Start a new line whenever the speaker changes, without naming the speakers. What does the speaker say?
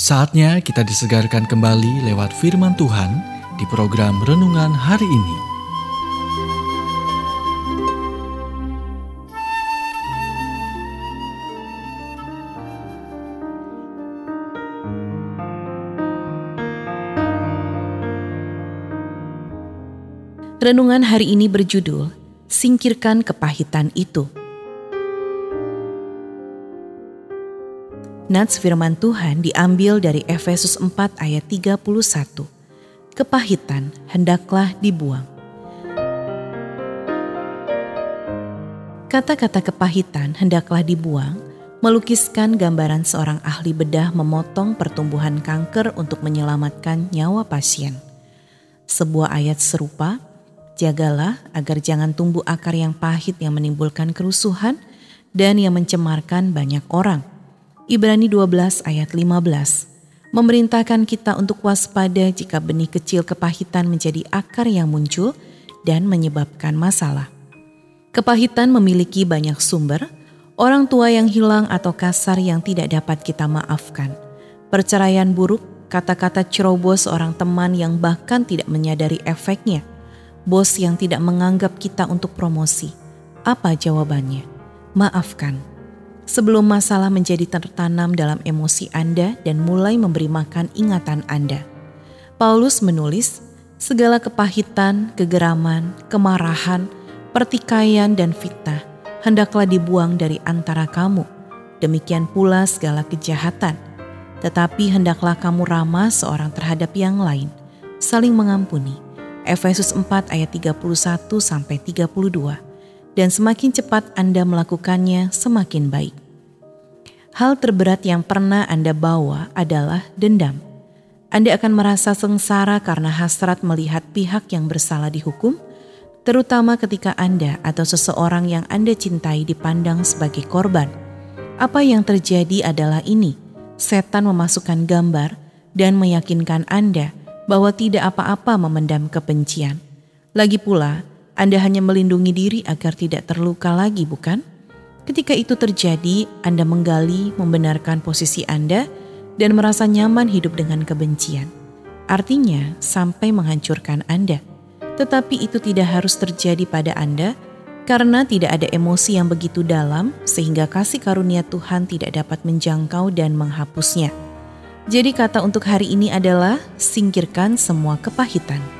Saatnya kita disegarkan kembali lewat firman Tuhan di program renungan hari ini.
Renungan hari ini berjudul Singkirkan Kepahitan Itu. Nats firman Tuhan diambil dari Efesus 4 ayat 31. Kepahitan hendaklah dibuang. Kata-kata kepahitan hendaklah dibuang melukiskan gambaran seorang ahli bedah memotong pertumbuhan kanker untuk menyelamatkan nyawa pasien. Sebuah ayat serupa, jagalah agar jangan tumbuh akar yang pahit yang menimbulkan kerusuhan dan yang mencemarkan banyak orang Ibrani 12 ayat 15 memerintahkan kita untuk waspada jika benih kecil kepahitan menjadi akar yang muncul dan menyebabkan masalah. Kepahitan memiliki banyak sumber, orang tua yang hilang atau kasar yang tidak dapat kita maafkan, perceraian buruk, kata-kata ceroboh seorang teman yang bahkan tidak menyadari efeknya, bos yang tidak menganggap kita untuk promosi. Apa jawabannya? Maafkan sebelum masalah menjadi tertanam dalam emosi Anda dan mulai memberi makan ingatan Anda. Paulus menulis, segala kepahitan, kegeraman, kemarahan, pertikaian, dan fitnah hendaklah dibuang dari antara kamu. Demikian pula segala kejahatan. Tetapi hendaklah kamu ramah seorang terhadap yang lain, saling mengampuni. Efesus 4 ayat 31 sampai 32 dan semakin cepat Anda melakukannya, semakin baik. Hal terberat yang pernah Anda bawa adalah dendam. Anda akan merasa sengsara karena hasrat melihat pihak yang bersalah dihukum, terutama ketika Anda atau seseorang yang Anda cintai dipandang sebagai korban. Apa yang terjadi adalah ini: setan memasukkan gambar dan meyakinkan Anda bahwa tidak apa-apa memendam kebencian. Lagi pula, anda hanya melindungi diri agar tidak terluka lagi, bukan? Ketika itu terjadi, Anda menggali, membenarkan posisi Anda, dan merasa nyaman hidup dengan kebencian. Artinya, sampai menghancurkan Anda. Tetapi itu tidak harus terjadi pada Anda, karena tidak ada emosi yang begitu dalam, sehingga kasih karunia Tuhan tidak dapat menjangkau dan menghapusnya. Jadi, kata untuk hari ini adalah: singkirkan semua kepahitan.